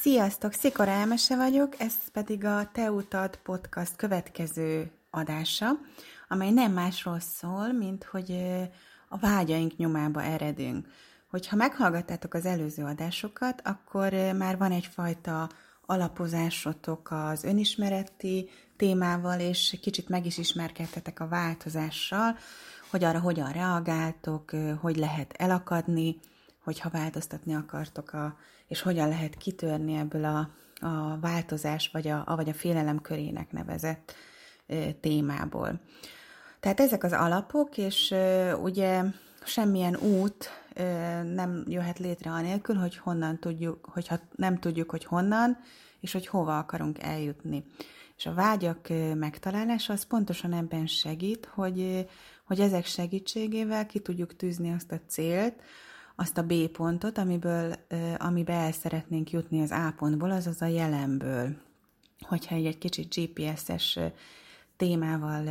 Sziasztok, Szikora Elmese vagyok, ez pedig a Te utad podcast következő adása, amely nem másról szól, mint hogy a vágyaink nyomába eredünk. Hogyha meghallgattátok az előző adásokat, akkor már van egyfajta alapozásotok az önismereti témával, és kicsit meg is ismerkedtetek a változással, hogy arra hogyan reagáltok, hogy lehet elakadni, hogyha változtatni akartok, a, és hogyan lehet kitörni ebből a, a változás, vagy a, vagy a félelem körének nevezett e, témából. Tehát ezek az alapok, és e, ugye semmilyen út e, nem jöhet létre anélkül, hogy honnan tudjuk, hogyha nem tudjuk, hogy honnan, és hogy hova akarunk eljutni. És a vágyak megtalálása az pontosan ebben segít, hogy, hogy ezek segítségével ki tudjuk tűzni azt a célt, azt a B pontot, amiből, amibe el szeretnénk jutni az A pontból, azaz a jelenből. Hogyha egy, egy kicsit GPS-es témával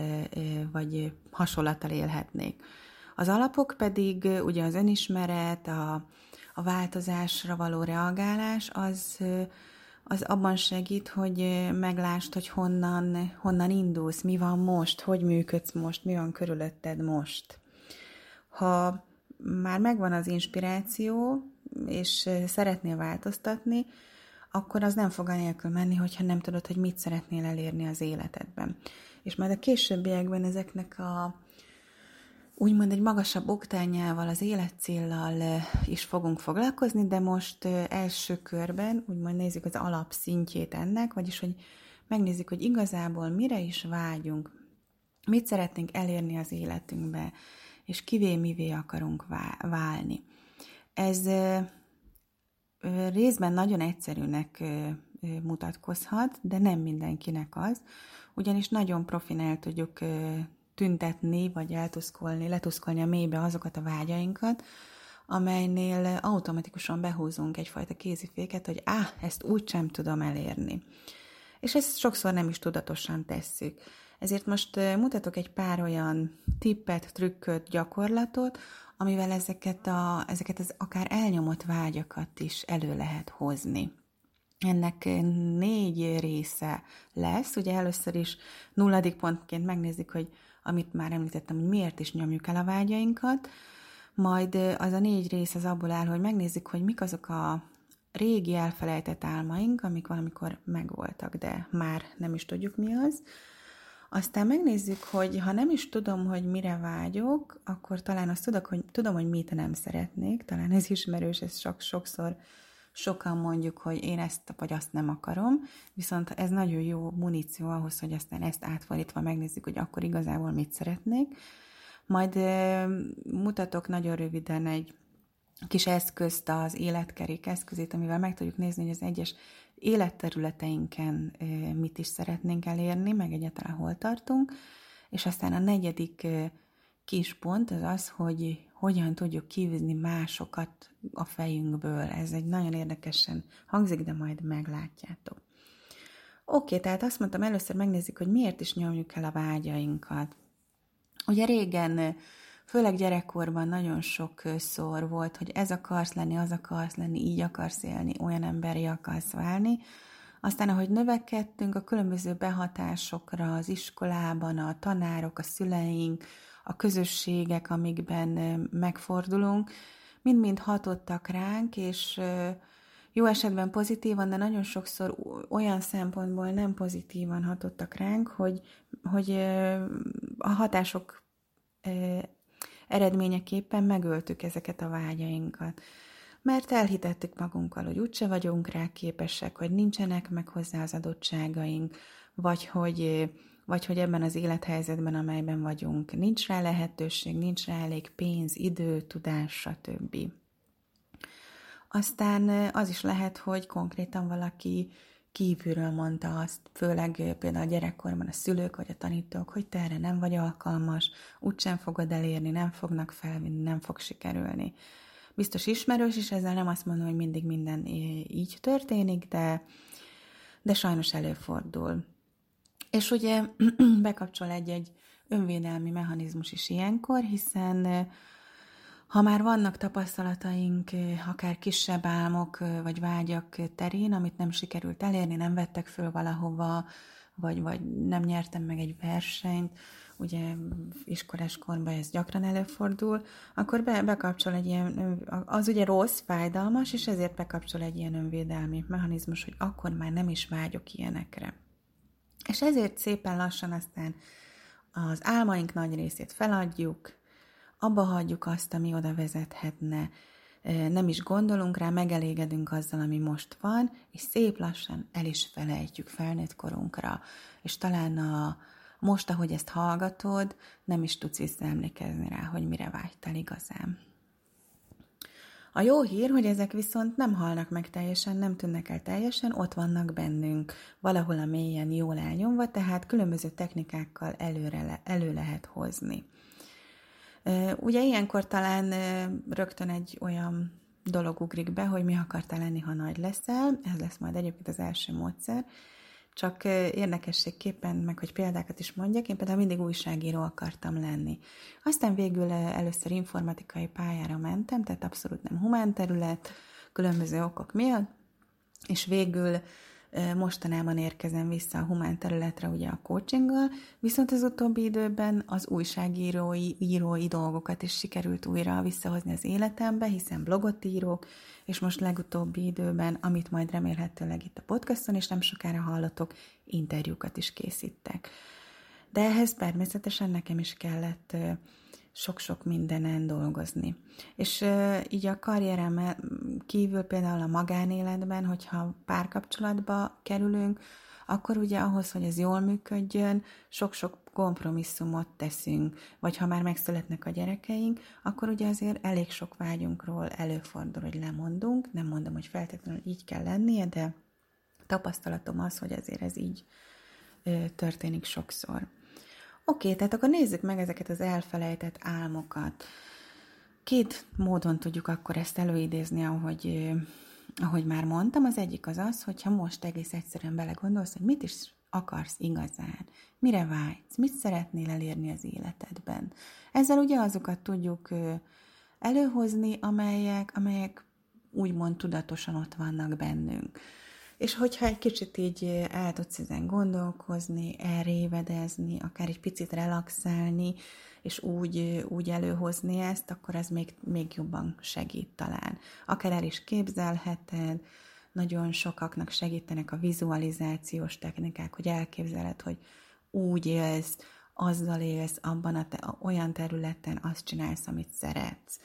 vagy hasonlattal élhetnék. Az alapok pedig ugye az önismeret, a, a változásra való reagálás, az, az abban segít, hogy meglásd, hogy honnan, honnan indulsz, mi van most, hogy működsz most, mi van körülötted most. Ha már megvan az inspiráció, és szeretnél változtatni, akkor az nem fog anélkül menni, hogyha nem tudod, hogy mit szeretnél elérni az életedben. És majd a későbbiekben ezeknek a úgymond egy magasabb oktányával, az életcéllal is fogunk foglalkozni, de most első körben úgymond nézzük az alapszintjét ennek, vagyis hogy megnézzük, hogy igazából mire is vágyunk, mit szeretnénk elérni az életünkbe, és kivé mivé akarunk válni. Ez részben nagyon egyszerűnek mutatkozhat, de nem mindenkinek az, ugyanis nagyon profin el tudjuk tüntetni, vagy eltuszkolni, letuszkolni a mélybe azokat a vágyainkat, amelynél automatikusan behúzunk egyfajta kéziféket, hogy á, ezt úgy sem tudom elérni. És ezt sokszor nem is tudatosan tesszük. Ezért most mutatok egy pár olyan tippet, trükköt, gyakorlatot, amivel ezeket, a, ezeket az akár elnyomott vágyakat is elő lehet hozni. Ennek négy része lesz. Ugye először is nulladik pontként megnézzük, hogy amit már említettem, hogy miért is nyomjuk el a vágyainkat, majd az a négy rész az abból áll, hogy megnézzük, hogy mik azok a régi elfelejtett álmaink, amik valamikor megvoltak, de már nem is tudjuk mi az. Aztán megnézzük, hogy ha nem is tudom, hogy mire vágyok, akkor talán azt tudok, hogy tudom, hogy mit nem szeretnék, talán ez ismerős, ez sok, sokszor sokan mondjuk, hogy én ezt vagy azt nem akarom, viszont ez nagyon jó muníció ahhoz, hogy aztán ezt átfordítva megnézzük, hogy akkor igazából mit szeretnék. Majd mutatok nagyon röviden egy kis eszközt, az életkerék eszközét, amivel meg tudjuk nézni, hogy az egyes életterületeinken mit is szeretnénk elérni, meg egyáltalán hol tartunk, és aztán a negyedik kis pont az az, hogy hogyan tudjuk kívüzni másokat a fejünkből. Ez egy nagyon érdekesen hangzik, de majd meglátjátok. Oké, tehát azt mondtam, először megnézzük, hogy miért is nyomjuk el a vágyainkat. Ugye régen főleg gyerekkorban nagyon sokszor volt, hogy ez akarsz lenni, az akarsz lenni, így akarsz élni, olyan emberi akarsz válni. Aztán, ahogy növekedtünk, a különböző behatásokra az iskolában, a tanárok, a szüleink, a közösségek, amikben megfordulunk, mind-mind hatottak ránk, és jó esetben pozitívan, de nagyon sokszor olyan szempontból nem pozitívan hatottak ránk, hogy, hogy a hatások eredményeképpen megöltük ezeket a vágyainkat. Mert elhitettük magunkkal, hogy úgyse vagyunk rá képesek, hogy nincsenek meg hozzá az adottságaink, vagy hogy, vagy hogy ebben az élethelyzetben, amelyben vagyunk, nincs rá lehetőség, nincs rá elég pénz, idő, tudás, stb. Aztán az is lehet, hogy konkrétan valaki kívülről mondta azt, főleg például a gyerekkorban a szülők vagy a tanítók, hogy te erre nem vagy alkalmas, úgysem fogod elérni, nem fognak felvinni, nem fog sikerülni. Biztos ismerős, és ezzel nem azt mondom, hogy mindig minden így történik, de, de sajnos előfordul. És ugye bekapcsol egy-egy önvédelmi mechanizmus is ilyenkor, hiszen Ha már vannak tapasztalataink, akár kisebb álmok vagy vágyak terén, amit nem sikerült elérni, nem vettek föl valahova, vagy, vagy nem nyertem meg egy versenyt, ugye iskolás korban ez gyakran előfordul, akkor be, bekapcsol egy ilyen, az ugye rossz, fájdalmas, és ezért bekapcsol egy ilyen önvédelmi mechanizmus, hogy akkor már nem is vágyok ilyenekre. És ezért szépen lassan aztán az álmaink nagy részét feladjuk, abba hagyjuk azt, ami oda vezethetne, nem is gondolunk rá, megelégedünk azzal, ami most van, és szép lassan el is felejtjük felnőtt korunkra. És talán a, most, ahogy ezt hallgatod, nem is tudsz visszaemlékezni rá, hogy mire vágytál igazán. A jó hír, hogy ezek viszont nem halnak meg teljesen, nem tűnnek el teljesen, ott vannak bennünk, valahol a mélyen jól elnyomva, tehát különböző technikákkal előre, elő lehet hozni. Ugye ilyenkor talán rögtön egy olyan dolog ugrik be, hogy mi akartál lenni, ha nagy leszel, ez lesz majd egyébként az első módszer, csak érdekességképpen, meg hogy példákat is mondjak, én például mindig újságíró akartam lenni. Aztán végül először informatikai pályára mentem, tehát abszolút nem humán terület, különböző okok miatt, és végül mostanában érkezem vissza a humán területre, ugye a coachinggal, viszont az utóbbi időben az újságírói, írói dolgokat is sikerült újra visszahozni az életembe, hiszen blogot írok, és most legutóbbi időben, amit majd remélhetőleg itt a podcaston is nem sokára hallatok, interjúkat is készítek. De ehhez természetesen nekem is kellett sok-sok mindenen dolgozni. És így a karrierem kívül például a magánéletben, hogyha párkapcsolatba kerülünk, akkor ugye ahhoz, hogy ez jól működjön, sok-sok kompromisszumot teszünk, vagy ha már megszületnek a gyerekeink, akkor ugye azért elég sok vágyunkról előfordul, hogy lemondunk. Nem mondom, hogy feltétlenül így kell lennie, de tapasztalatom az, hogy azért ez így történik sokszor. Oké, tehát akkor nézzük meg ezeket az elfelejtett álmokat. Két módon tudjuk akkor ezt előidézni, ahogy, ahogy már mondtam. Az egyik az az, hogyha most egész egyszerűen belegondolsz, hogy mit is akarsz igazán, mire vágysz, mit szeretnél elérni az életedben. Ezzel ugye azokat tudjuk előhozni, amelyek, amelyek úgymond tudatosan ott vannak bennünk. És hogyha egy kicsit így el tudsz ezen gondolkozni, elrévedezni, akár egy picit relaxálni, és úgy, úgy előhozni ezt, akkor ez még, még jobban segít talán. Akár el is képzelheted, nagyon sokaknak segítenek a vizualizációs technikák, hogy elképzeled, hogy úgy élsz, azzal élsz, abban a te, olyan területen azt csinálsz, amit szeretsz.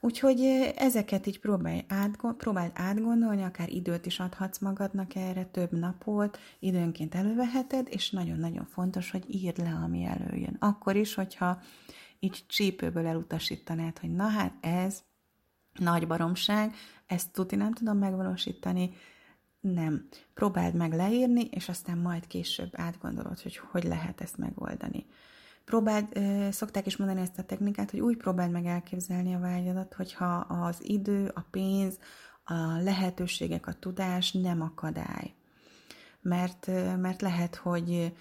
Úgyhogy ezeket így próbálj, átgond, próbálj átgondolni, akár időt is adhatsz magadnak erre, több napot, időnként előveheted, és nagyon-nagyon fontos, hogy írd le, ami előjön. Akkor is, hogyha így csípőből elutasítanád, hogy na hát ez nagy baromság, ezt tuti nem tudom megvalósítani, nem. Próbáld meg leírni, és aztán majd később átgondolod, hogy hogy lehet ezt megoldani próbáld, szokták is mondani ezt a technikát, hogy úgy próbáld meg elképzelni a vágyadat, hogyha az idő, a pénz, a lehetőségek, a tudás nem akadály. Mert, mert lehet, hogy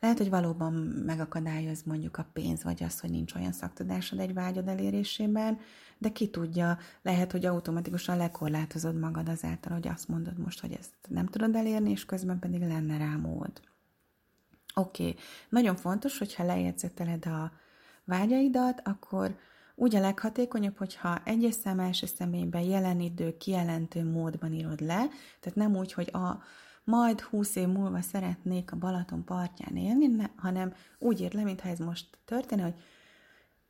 lehet, hogy valóban megakadályoz mondjuk a pénz, vagy az, hogy nincs olyan szaktudásod egy vágyad elérésében, de ki tudja, lehet, hogy automatikusan lekorlátozod magad azáltal, hogy azt mondod most, hogy ezt nem tudod elérni, és közben pedig lenne rá mód. Oké, okay. nagyon fontos, hogyha lejegyzeteled a vágyaidat, akkor úgy a leghatékonyabb, hogyha egyes szám első személyben jelen idő kijelentő módban írod le, tehát nem úgy, hogy a majd húsz év múlva szeretnék a Balaton partján élni, ne, hanem úgy ír le, mintha ez most történne, hogy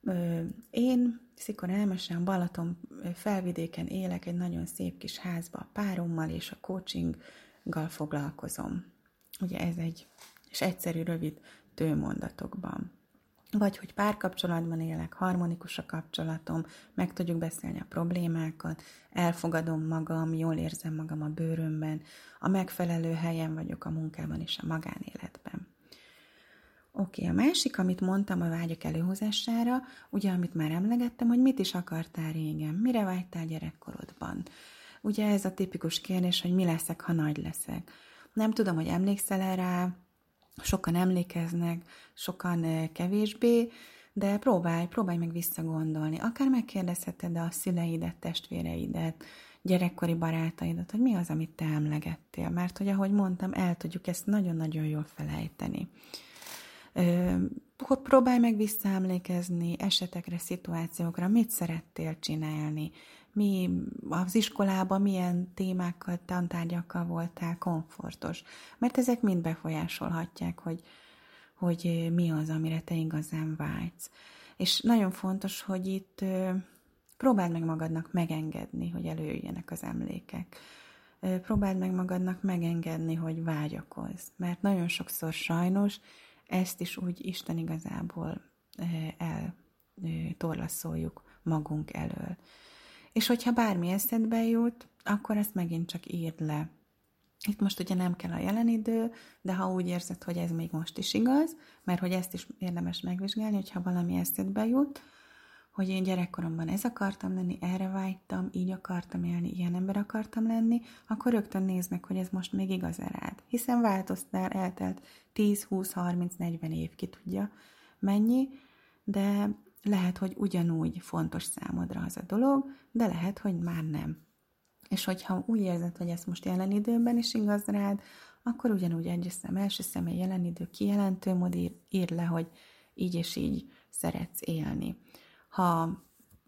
ö, én Szikor Elmesen Balaton felvidéken élek egy nagyon szép kis házba a párommal, és a coachinggal foglalkozom. Ugye ez egy és egyszerű, rövid tőmondatokban. Vagy hogy párkapcsolatban élek, harmonikus a kapcsolatom, meg tudjuk beszélni a problémákat, elfogadom magam, jól érzem magam a bőrömben, a megfelelő helyen vagyok a munkában és a magánéletben. Oké, okay, a másik, amit mondtam a vágyok előhozására, ugye, amit már emlegettem, hogy mit is akartál régen, mire vágytál gyerekkorodban. Ugye ez a tipikus kérdés, hogy mi leszek, ha nagy leszek. Nem tudom, hogy emlékszel -e rá, sokan emlékeznek, sokan kevésbé, de próbálj, próbálj meg visszagondolni. Akár megkérdezheted a szüleidet, testvéreidet, gyerekkori barátaidat, hogy mi az, amit te emlegettél. Mert, hogy ahogy mondtam, el tudjuk ezt nagyon-nagyon jól felejteni. Hogy próbálj meg visszaemlékezni esetekre, szituációkra, mit szerettél csinálni, mi az iskolában milyen témákkal, tantárgyakkal voltál komfortos. Mert ezek mind befolyásolhatják, hogy, hogy mi az, amire te igazán vágysz. És nagyon fontos, hogy itt próbáld meg magadnak megengedni, hogy előjöjjenek az emlékek. Próbáld meg magadnak megengedni, hogy vágyakozz. Mert nagyon sokszor sajnos ezt is úgy Isten igazából eltorlaszoljuk magunk elől. És hogyha bármi eszedbe jut, akkor ezt megint csak írd le. Itt most ugye nem kell a jelen idő, de ha úgy érzed, hogy ez még most is igaz, mert hogy ezt is érdemes megvizsgálni, hogyha valami eszedbe jut, hogy én gyerekkoromban ez akartam lenni, erre vágytam, így akartam élni, ilyen ember akartam lenni, akkor rögtön nézd meg, hogy ez most még igaz -e rád. Hiszen változtál, eltelt 10, 20, 30, 40 év, ki tudja mennyi, de lehet, hogy ugyanúgy fontos számodra az a dolog, de lehet, hogy már nem. És hogyha úgy érzed, hogy ez most jelen időben is igaz rád, akkor ugyanúgy egy szem, első személy jelen idő kijelentő mód ír, ír le, hogy így és így szeretsz élni. Ha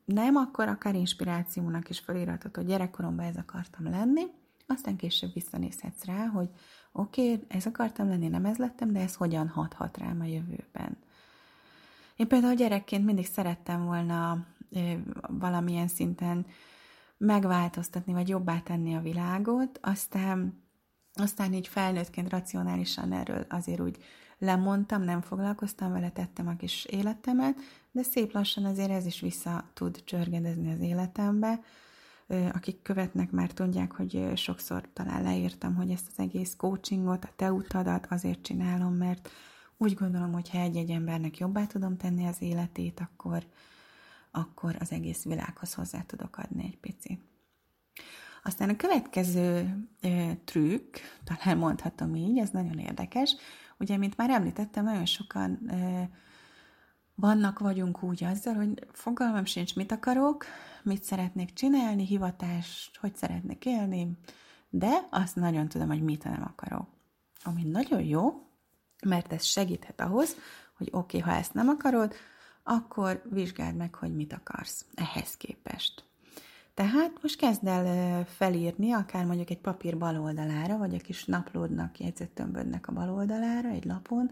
nem, akkor akár inspirációnak is felírhatod, hogy gyerekkoromban ez akartam lenni, aztán később visszanézhetsz rá, hogy oké, okay, ez akartam lenni, nem ez lettem, de ez hogyan hathat rám a jövőben. Én például gyerekként mindig szerettem volna valamilyen szinten megváltoztatni, vagy jobbá tenni a világot, aztán, aztán így felnőttként racionálisan erről azért úgy lemondtam, nem foglalkoztam vele, tettem a kis életemet, de szép lassan azért ez is vissza tud csörgedezni az életembe. Akik követnek, már tudják, hogy sokszor talán leírtam, hogy ezt az egész coachingot, a te utadat azért csinálom, mert úgy gondolom, hogy ha egy-egy embernek jobbá tudom tenni az életét, akkor, akkor az egész világhoz hozzá tudok adni egy picit. Aztán a következő ö, trükk, talán mondhatom így, ez nagyon érdekes. Ugye, mint már említettem, nagyon sokan ö, vannak, vagyunk úgy azzal, hogy fogalmam sincs, mit akarok, mit szeretnék csinálni, hivatást, hogy szeretnék élni, de azt nagyon tudom, hogy mit nem akarok. Ami nagyon jó, mert ez segíthet ahhoz, hogy oké, okay, ha ezt nem akarod, akkor vizsgáld meg, hogy mit akarsz ehhez képest. Tehát most kezd el felírni, akár mondjuk egy papír bal oldalára, vagy egy kis naplódnak, jegyzettömbödnek a bal oldalára, egy lapon,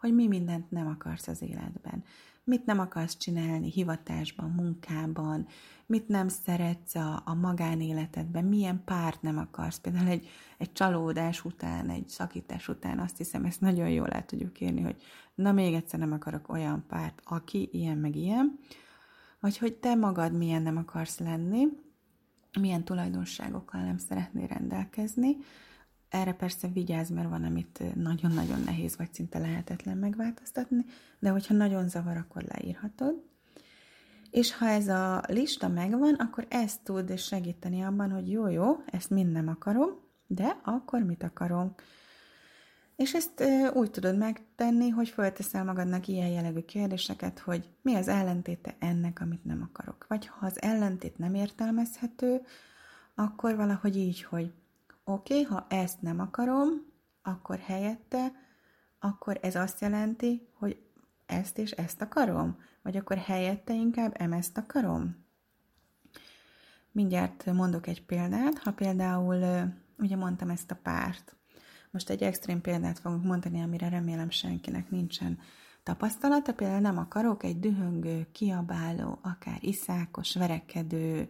hogy mi mindent nem akarsz az életben mit nem akarsz csinálni hivatásban, munkában, mit nem szeretsz a, a magánéletedben, milyen párt nem akarsz. Például egy, egy csalódás után, egy szakítás után azt hiszem, ezt nagyon jól el tudjuk írni, hogy na még egyszer nem akarok olyan párt, aki ilyen meg ilyen, vagy hogy te magad milyen nem akarsz lenni, milyen tulajdonságokkal nem szeretnél rendelkezni, erre persze vigyázz, mert van, amit nagyon-nagyon nehéz, vagy szinte lehetetlen megváltoztatni, de hogyha nagyon zavar, akkor leírhatod. És ha ez a lista megvan, akkor ezt tud segíteni abban, hogy jó, jó, ezt mind nem akarom, de akkor mit akarom? És ezt úgy tudod megtenni, hogy felteszel magadnak ilyen jellegű kérdéseket, hogy mi az ellentéte ennek, amit nem akarok. Vagy ha az ellentét nem értelmezhető, akkor valahogy így, hogy oké, okay, ha ezt nem akarom, akkor helyette, akkor ez azt jelenti, hogy ezt és ezt akarom? Vagy akkor helyette inkább ezt akarom? Mindjárt mondok egy példát. Ha például, ugye mondtam ezt a párt, most egy extrém példát fogok mondani, amire remélem senkinek nincsen tapasztalata. Például nem akarok egy dühöngő, kiabáló, akár iszákos, verekedő,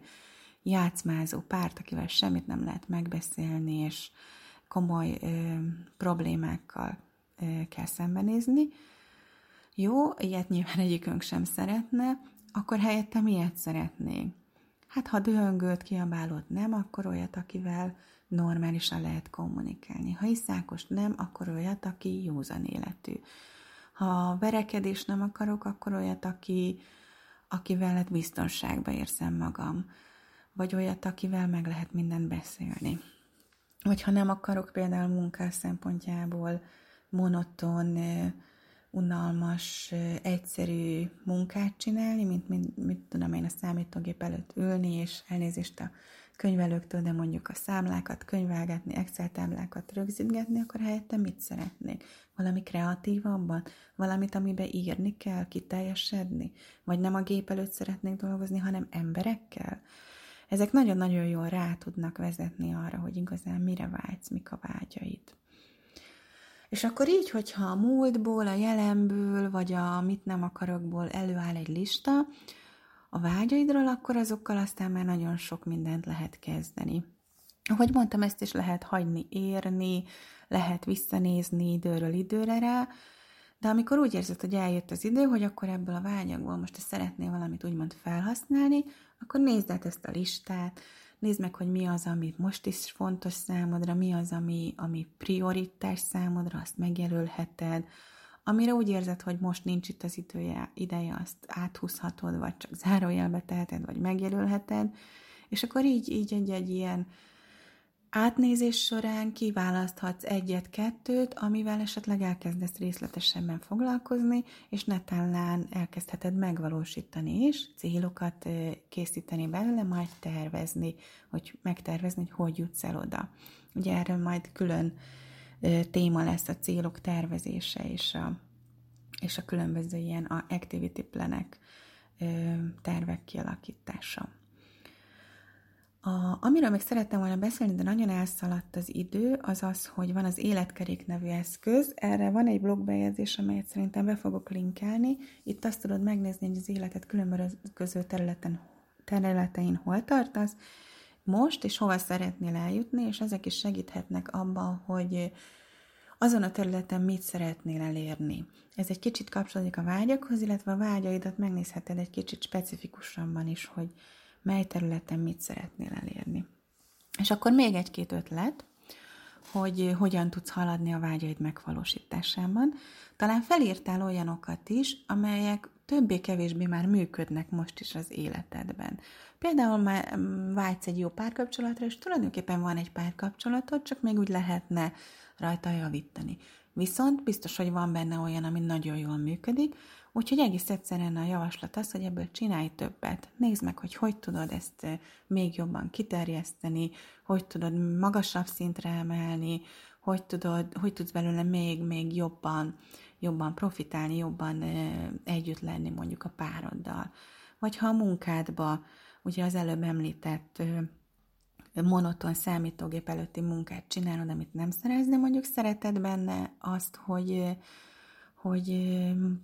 játszmázó párt, akivel semmit nem lehet megbeszélni, és komoly ö, problémákkal ö, kell szembenézni. Jó, ilyet nyilván egyikünk sem szeretne, akkor helyette miért szeretnénk? Hát ha dühöngőt, kiabálót nem, akkor olyat, akivel normálisan lehet kommunikálni. Ha iszákos nem, akkor olyat, aki józan életű. Ha verekedés nem akarok, akkor olyat, aki, akivel hát biztonságba érzem magam vagy olyat, akivel meg lehet mindent beszélni. Vagy ha nem akarok például munkás szempontjából monoton unalmas, egyszerű munkát csinálni, mint, mint mit tudom én a számítógép előtt ülni, és elnézést a könyvelőktől, de mondjuk a számlákat könyvelgetni, Excel táblákat rögzítgetni, akkor helyette mit szeretnék? Valami kreatívabban? Valamit, amiben írni kell, kiteljesedni? Vagy nem a gép előtt szeretnék dolgozni, hanem emberekkel? Ezek nagyon-nagyon jól rá tudnak vezetni arra, hogy igazán mire vágysz, mik a vágyaid. És akkor így, hogyha a múltból, a jelenből, vagy a mit nem akarokból előáll egy lista, a vágyaidról, akkor azokkal aztán már nagyon sok mindent lehet kezdeni. Ahogy mondtam, ezt is lehet hagyni érni, lehet visszanézni időről időre rá, de amikor úgy érzed, hogy eljött az idő, hogy akkor ebből a vágyakból most te szeretnél valamit úgymond felhasználni, akkor nézd át ezt a listát, nézd meg, hogy mi az, ami most is fontos számodra, mi az, ami, ami prioritás számodra, azt megjelölheted, amire úgy érzed, hogy most nincs itt az idője, ideje, azt áthúzhatod, vagy csak zárójelbe teheted, vagy megjelölheted, és akkor így, így egy-egy ilyen átnézés során kiválaszthatsz egyet-kettőt, amivel esetleg elkezdesz részletesebben foglalkozni, és netán elkezdheted megvalósítani is, célokat készíteni belőle, majd tervezni, hogy megtervezni, hogy hogy jutsz el oda. Ugye erről majd külön téma lesz a célok tervezése és a, és a különböző ilyen activity planek tervek kialakítása. A, amiről még szerettem volna beszélni, de nagyon elszaladt az idő, az az, hogy van az Életkerék nevű eszköz. Erre van egy blogbejegyzés, amelyet szerintem be fogok linkelni. Itt azt tudod megnézni, hogy az életet különböző területen, területein hol tartasz, most, és hova szeretnél eljutni, és ezek is segíthetnek abban, hogy azon a területen mit szeretnél elérni. Ez egy kicsit kapcsolódik a vágyakhoz, illetve a vágyaidat megnézheted egy kicsit specifikusabban is, hogy mely területen mit szeretnél elérni. És akkor még egy-két ötlet, hogy hogyan tudsz haladni a vágyaid megvalósításában. Talán felírtál olyanokat is, amelyek többé-kevésbé már működnek most is az életedben. Például már mm, vágysz egy jó párkapcsolatra, és tulajdonképpen van egy párkapcsolatod, csak még úgy lehetne rajta javítani. Viszont biztos, hogy van benne olyan, ami nagyon jól működik, úgyhogy egész egyszerűen a javaslat az, hogy ebből csinálj többet. Nézd meg, hogy hogy tudod ezt még jobban kiterjeszteni, hogy tudod magasabb szintre emelni, hogy, tudod, hogy tudsz belőle még, még jobban, jobban profitálni, jobban együtt lenni mondjuk a pároddal. Vagy ha a munkádba, ugye az előbb említett monoton számítógép előtti munkát csinálod, amit nem szeretsz, mondjuk szereted benne azt, hogy, hogy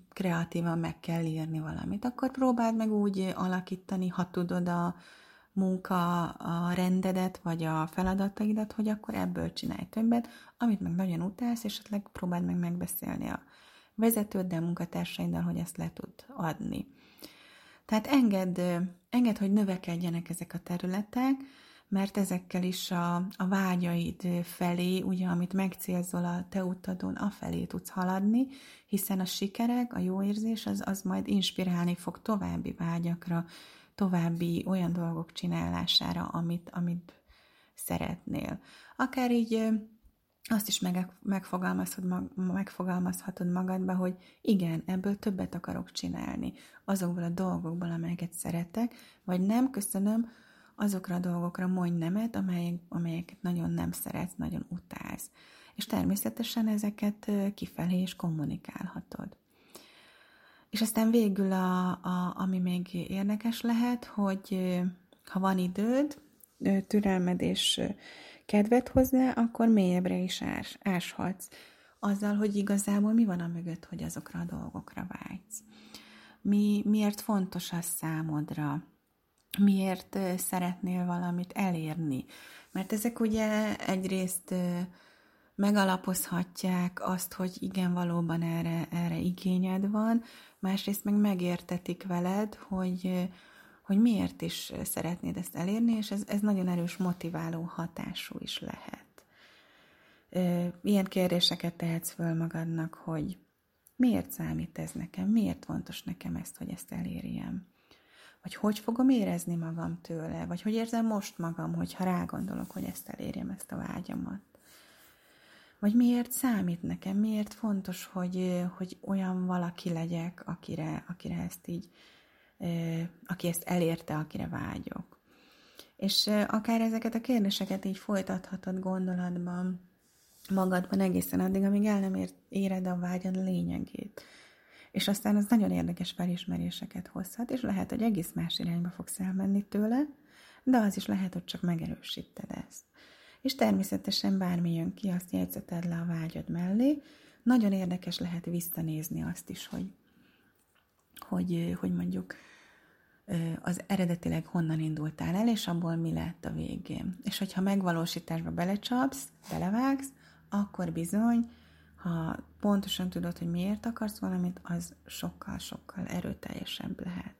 kreatívan meg kell írni valamit, akkor próbáld meg úgy alakítani, ha tudod a munka, a rendedet, vagy a feladataidat, hogy akkor ebből csinálj többet, amit meg nagyon utálsz, és esetleg próbáld meg megbeszélni a vezetőddel, munkatársaiddal, hogy ezt le tud adni. Tehát enged, enged, hogy növekedjenek ezek a területek, mert ezekkel is a, a vágyaid felé, ugye, amit megcélzol a te utadon, felé tudsz haladni, hiszen a sikerek, a jó érzés, az, az majd inspirálni fog további vágyakra, további olyan dolgok csinálására, amit, amit szeretnél. Akár így azt is meg, megfogalmazhatod, megfogalmazhatod magadba, hogy igen, ebből többet akarok csinálni, azokból a dolgokból, amelyeket szeretek, vagy nem, köszönöm, azokra a dolgokra mondj nemet, amelyek, amelyeket nagyon nem szeretsz, nagyon utálsz. És természetesen ezeket kifelé is kommunikálhatod. És aztán végül, a, a, ami még érdekes lehet, hogy ha van időd, türelmed és kedvet hozzá, akkor mélyebbre is ás, áshatsz. Azzal, hogy igazából mi van a mögött, hogy azokra a dolgokra vágysz. Mi, miért fontos az számodra? Miért szeretnél valamit elérni. Mert ezek ugye egyrészt megalapozhatják azt, hogy igen, valóban erre, erre igényed van, másrészt meg megértetik veled, hogy, hogy miért is szeretnéd ezt elérni, és ez, ez nagyon erős motiváló hatású is lehet. Ilyen kérdéseket tehetsz föl magadnak, hogy miért számít ez nekem, miért fontos nekem ezt, hogy ezt elérjem vagy hogy fogom érezni magam tőle, vagy hogy érzem most magam, hogyha rágondolok, hogy ezt elérjem, ezt a vágyamat. vagy miért számít nekem, miért fontos, hogy, hogy olyan valaki legyek, akire, akire ezt így, aki ezt elérte, akire vágyok. És akár ezeket a kérdéseket így folytathatod gondolatban, magadban egészen addig, amíg el nem éred a vágyad lényegét. És aztán az nagyon érdekes felismeréseket hozhat, és lehet, hogy egész más irányba fogsz elmenni tőle, de az is lehet, hogy csak megerősíted ezt. És természetesen bármi jön ki, azt jegyzeted le a vágyad mellé. Nagyon érdekes lehet visszanézni azt is, hogy, hogy, hogy mondjuk az eredetileg honnan indultál el, és abból mi lett a végén. És hogyha megvalósításba belecsapsz, belevágsz, akkor bizony, ha pontosan tudod, hogy miért akarsz valamit, az sokkal-sokkal erőteljesebb lehet.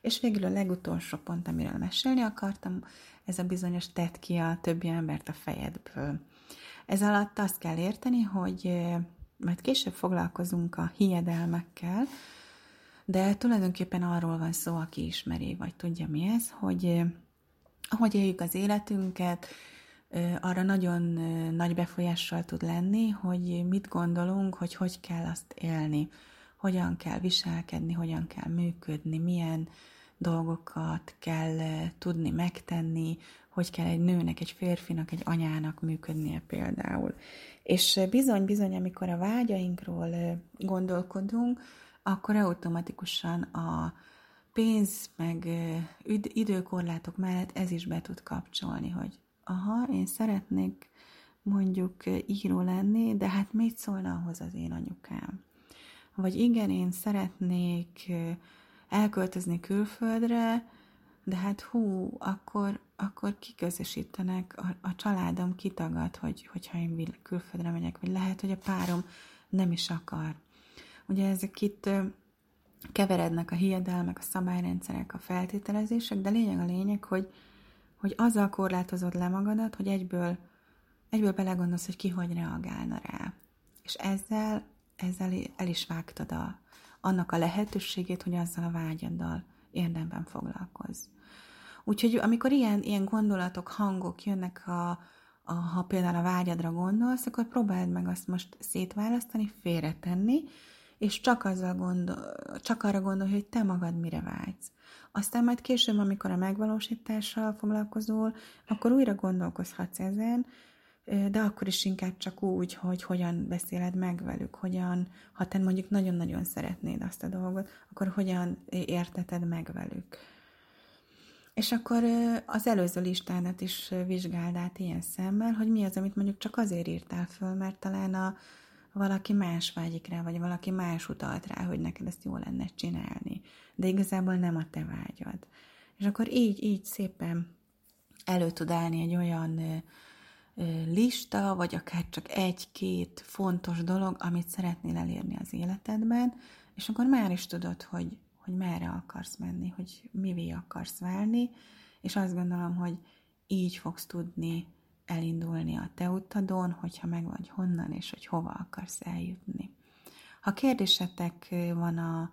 És végül a legutolsó pont, amiről mesélni akartam, ez a bizonyos tett ki a többi embert a fejedből. Ez alatt azt kell érteni, hogy majd később foglalkozunk a hiedelmekkel, de tulajdonképpen arról van szó, aki ismeri, vagy tudja mi ez, hogy ahogy éljük az életünket, arra nagyon nagy befolyással tud lenni, hogy mit gondolunk, hogy hogy kell azt élni, hogyan kell viselkedni, hogyan kell működni, milyen dolgokat kell tudni megtenni, hogy kell egy nőnek, egy férfinak, egy anyának működnie például. És bizony-bizony, amikor a vágyainkról gondolkodunk, akkor automatikusan a pénz meg időkorlátok mellett ez is be tud kapcsolni, hogy aha, én szeretnék mondjuk író lenni, de hát mit szólna ahhoz az én anyukám? Vagy igen, én szeretnék elköltözni külföldre, de hát hú, akkor, akkor kiközösítenek, a, a családom kitagad, hogy, hogyha én külföldre megyek, vagy lehet, hogy a párom nem is akar. Ugye ezek itt keverednek a hiedelmek, a szabályrendszerek, a feltételezések, de lényeg a lényeg, hogy, hogy azzal korlátozod le magadat, hogy egyből, egyből belegondolsz, hogy ki hogy reagálna rá. És ezzel, ezzel el is vágtad a, annak a lehetőségét, hogy azzal a vágyaddal érdemben foglalkozz. Úgyhogy amikor ilyen, ilyen gondolatok, hangok jönnek, a, a, ha például a vágyadra gondolsz, akkor próbáld meg azt most szétválasztani, félretenni, és csak, azzal gondol, csak arra gondolj, hogy te magad mire vágysz. Aztán majd később, amikor a megvalósítással foglalkozol, akkor újra gondolkozhatsz ezen, de akkor is inkább csak úgy, hogy hogyan beszéled meg velük, hogyan, ha te mondjuk nagyon-nagyon szeretnéd azt a dolgot, akkor hogyan érteted meg velük. És akkor az előző listádat is vizsgáld át ilyen szemmel, hogy mi az, amit mondjuk csak azért írtál föl, mert talán a, valaki más vágyik rá, vagy valaki más utalt rá, hogy neked ezt jó lenne csinálni. De igazából nem a te vágyad. És akkor így, így szépen elő tud állni egy olyan lista, vagy akár csak egy-két fontos dolog, amit szeretnél elérni az életedben, és akkor már is tudod, hogy, hogy merre akarsz menni, hogy mivé akarsz válni, és azt gondolom, hogy így fogsz tudni elindulni a te utadon, hogyha megvagy honnan, és hogy hova akarsz eljutni. Ha kérdésetek van a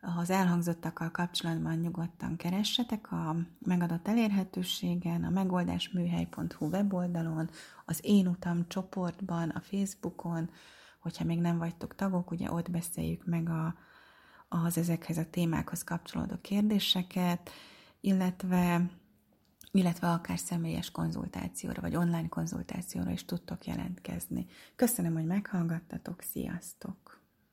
az elhangzottakkal kapcsolatban nyugodtan keressetek a megadott elérhetőségen, a megoldásműhely.hu weboldalon, az Én Utam csoportban, a Facebookon, hogyha még nem vagytok tagok, ugye ott beszéljük meg a, az ezekhez a témákhoz kapcsolódó kérdéseket, illetve, illetve akár személyes konzultációra, vagy online konzultációra is tudtok jelentkezni. Köszönöm, hogy meghallgattatok, sziasztok!